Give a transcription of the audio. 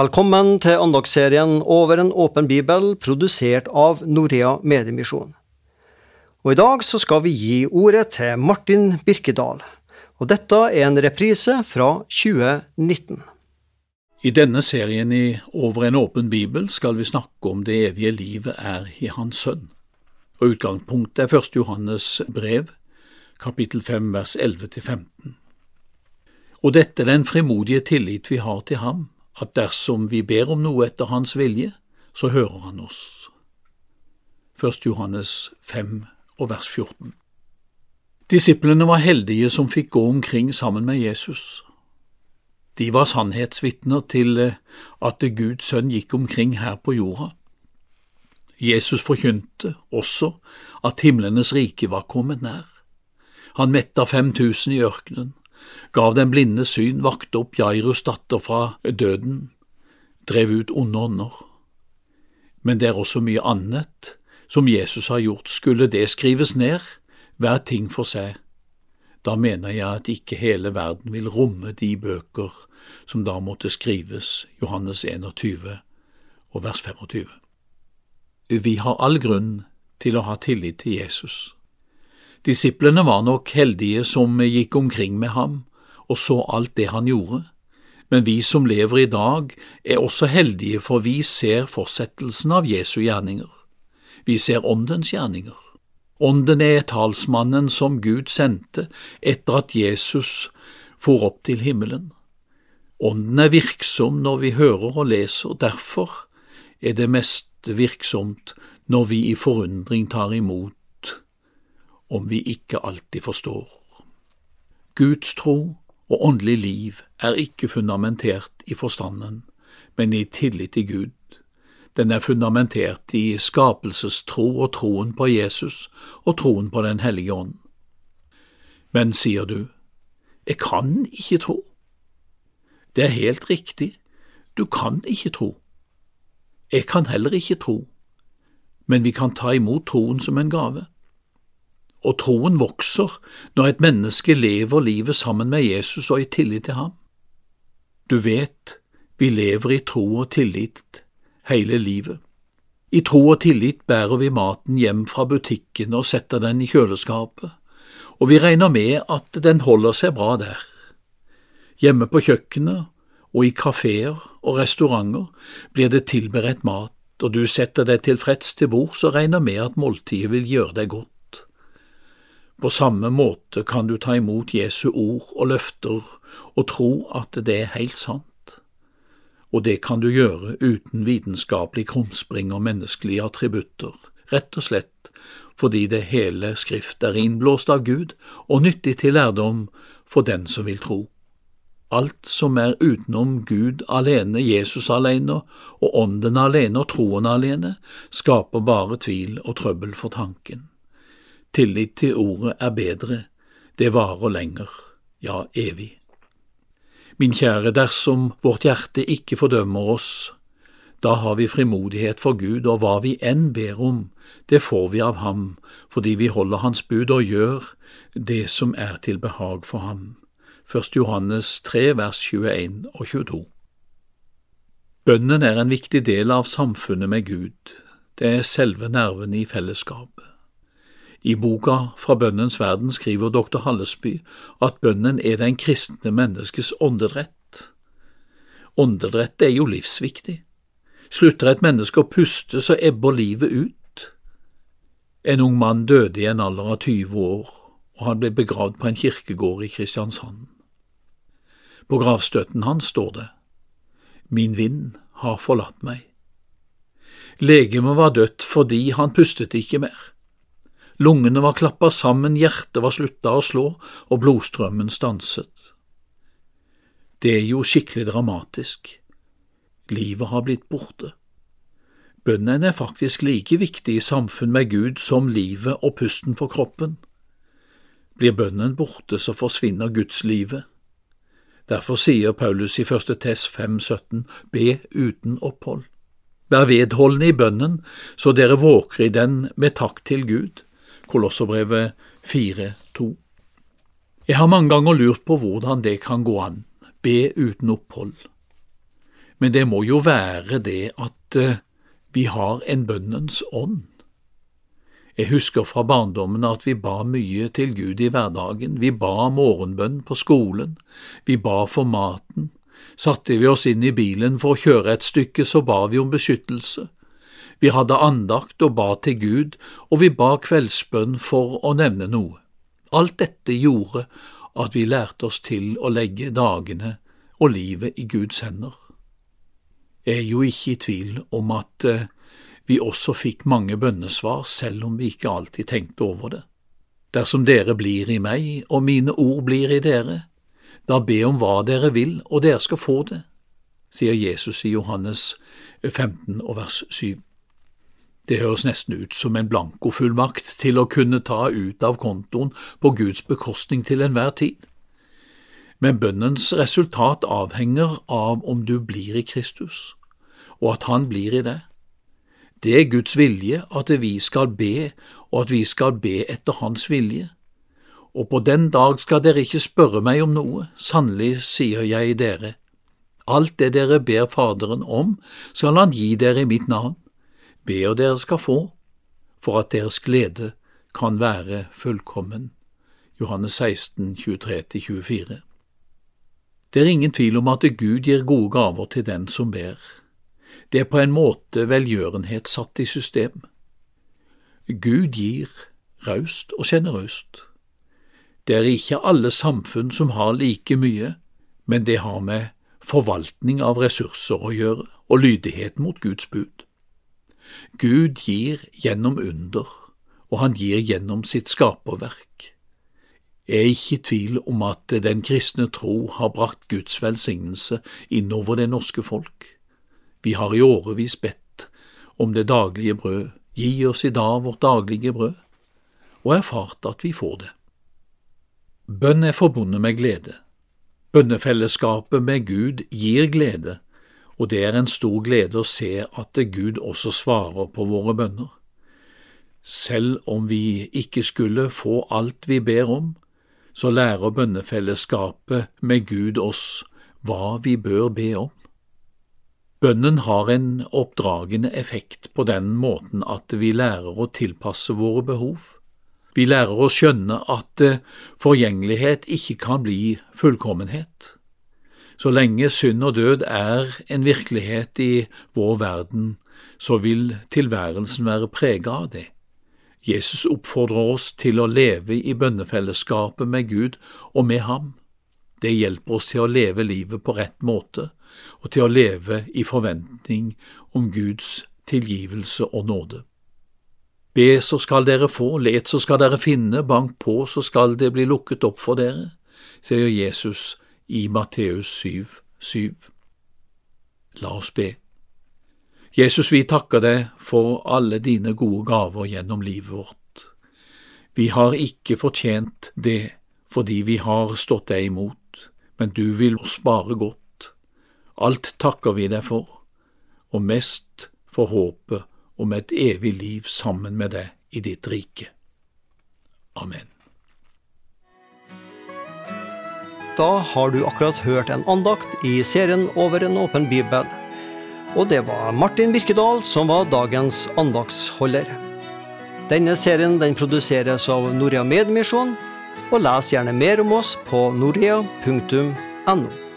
Velkommen til andagsserien Over en åpen bibel, produsert av Norea Mediemisjon. Og I dag så skal vi gi ordet til Martin Birkedal, og dette er en reprise fra 2019. I denne serien i Over en åpen bibel skal vi snakke om det evige livet er i Hans Sønn. Og Utgangspunktet er 1. Johannes brev, kapittel 5, vers 11–15. Og dette er den frimodige tillit vi har til ham, at dersom vi ber om noe etter hans vilje, så hører han oss. 1. Johannes 5 og vers 14. Disiplene var heldige som fikk gå omkring sammen med Jesus. De var sannhetsvitner til eh, at Guds sønn gikk omkring her på jorda. Jesus forkynte også at himlenes rike var kommet nær. Han metta 5000 i ørkenen, gav den blinde syn, vakte opp Jairus datter fra døden, drev ut onde ånder. Men det er også mye annet som Jesus har gjort. Skulle det skrives ned, hver ting for seg, da mener jeg at ikke hele verden vil romme de bøker som da måtte skrives, Johannes 21 og vers 25. Vi har all grunn til å ha tillit til Jesus. Disiplene var nok heldige som gikk omkring med ham og så alt det han gjorde, men vi som lever i dag er også heldige, for vi ser fortsettelsen av Jesu gjerninger. Vi ser Åndens gjerninger. Ånden er talsmannen som Gud sendte etter at Jesus for opp til himmelen. Ånden er virksom når vi hører og leser, derfor er det mest virksomt når vi i forundring tar imot, om vi ikke alltid forstår. Guds tro og åndelig liv er ikke fundamentert i forstanden, men i tillit til Gud. Den er fundamentert i skapelsestro og troen på Jesus og troen på Den hellige ånd. Men, sier du, jeg kan ikke tro. Det er helt riktig, du kan ikke tro. Jeg kan heller ikke tro, men vi kan ta imot troen som en gave og troen vokser når et menneske lever livet sammen med Jesus og i tillit til ham. Du vet, vi lever i tro og tillit hele livet. I tro og tillit bærer vi maten hjem fra butikken og setter den i kjøleskapet, og vi regner med at den holder seg bra der. Hjemme på kjøkkenet og i kafeer og restauranter blir det tilberedt mat, og du setter deg tilfreds til bords og regner med at måltidet vil gjøre deg godt. På samme måte kan du ta imot Jesu ord og løfter og tro at det er helt sant. Og det kan du gjøre uten vitenskapelig krumspring og menneskelige attributter, rett og slett fordi det hele Skrift er innblåst av Gud og nyttig til lærdom for den som vil tro. Alt som er utenom Gud alene, Jesus alene og Ånden alene og troen alene, skaper bare tvil og trøbbel for tanken. Tillit til ordet er bedre, det varer lenger, ja, evig. Min kjære, dersom vårt hjerte ikke fordømmer oss, da har vi frimodighet for Gud, og hva vi enn ber om, det får vi av ham, fordi vi holder Hans bud og gjør det som er til behag for ham. 1. Johannes 3, vers 21 og 22. Bønnen er en viktig del av samfunnet med Gud, det er selve nerven i fellesskapet. I boka Fra bønnens verden skriver dr. Hallesby at bønnen er den kristne menneskes åndedrett. Åndedrett er jo livsviktig. Slutter et menneske å puste, så ebber livet ut. En ung mann døde i en alder av 20 år, og han ble begravd på en kirkegård i Kristiansand. På gravstøtten hans står det Min vind har forlatt meg. Legemet var dødt fordi han pustet ikke mer. Lungene var klappa sammen, hjertet var slutta å slå, og blodstrømmen stanset. Det er jo skikkelig dramatisk. Livet har blitt borte. Bønnen er faktisk like viktig i samfunn med Gud som livet og pusten for kroppen. Blir bønnen borte, så forsvinner Guds livet. Derfor sier Paulus i første Tess 5,17 be uten opphold. Vær vedholdende i bønnen, så dere våker i den med takk til Gud. Kolosserbrevet 4,2. Jeg har mange ganger lurt på hvordan det kan gå an, be uten opphold. men det må jo være det at eh, vi har en bønnens ånd. Jeg husker fra barndommen at vi ba mye til Gud i hverdagen. Vi ba morgenbønn på skolen, vi ba for maten. Satte vi oss inn i bilen for å kjøre et stykke, så ba vi om beskyttelse. Vi hadde andakt og ba til Gud, og vi ba kveldsbønn for å nevne noe. Alt dette gjorde at vi lærte oss til å legge dagene og livet i Guds hender. Jeg er jo ikke i tvil om at eh, vi også fikk mange bønnesvar, selv om vi ikke alltid tenkte over det. Dersom dere blir i meg og mine ord blir i dere, da be om hva dere vil, og dere skal få det, sier Jesus i Johannes 15 og vers 7. Det høres nesten ut som en blankofullmakt til å kunne ta ut av kontoen på Guds bekostning til enhver tid. Men bønnens resultat avhenger av om du blir i Kristus, og at Han blir i deg. Det er Guds vilje at vi skal be, og at vi skal be etter Hans vilje. Og på den dag skal dere ikke spørre meg om noe, sannelig sier jeg dere. Alt det dere ber Faderen om, skal Han gi dere i mitt navn ber dere skal få, for at deres glede kan være fullkommen. Johannes 16, 23–24 Det er ingen tvil om at Gud gir gode gaver til den som ber. Det er på en måte velgjørenhet satt i system. Gud gir raust og sjenerøst. Det er ikke alle samfunn som har like mye, men det har med forvaltning av ressurser å gjøre og lydighet mot Guds bud. Gud gir gjennom under, og han gir gjennom sitt skaperverk. Jeg er ikke i tvil om at den kristne tro har brakt Guds velsignelse innover det norske folk. Vi har i årevis bedt om det daglige brød, gi oss i dag vårt daglige brød, og erfart at vi får det. Bønn er forbundet med glede. Bønnefellesskapet med Gud gir glede, og det er en stor glede å se at Gud også svarer på våre bønner. Selv om vi ikke skulle få alt vi ber om, så lærer bønnefellesskapet med Gud oss hva vi bør be om. Bønnen har en oppdragende effekt på den måten at vi lærer å tilpasse våre behov. Vi lærer å skjønne at forgjengelighet ikke kan bli fullkommenhet. Så lenge synd og død er en virkelighet i vår verden, så vil tilværelsen være preget av det. Jesus oppfordrer oss til å leve i bønnefellesskapet med Gud og med ham. Det hjelper oss til å leve livet på rett måte, og til å leve i forventning om Guds tilgivelse og nåde. Be, så skal dere få, let, så skal dere finne, bank på, så skal det bli lukket opp for dere, sier Jesus i Matteus 7, 7. La oss be. Jesus, vi takker deg for alle dine gode gaver gjennom livet vårt. Vi har ikke fortjent det fordi vi har stått deg imot, men du vil oss bare godt. Alt takker vi deg for, og mest for håpet om et evig liv sammen med deg i ditt rike. Amen. Da har du akkurat hørt en andakt i serien Over en åpen bibel. Og det var Martin Birkedal som var dagens andaktsholder. Denne serien den produseres av Norea Medmisjon, og les gjerne mer om oss på norea.no.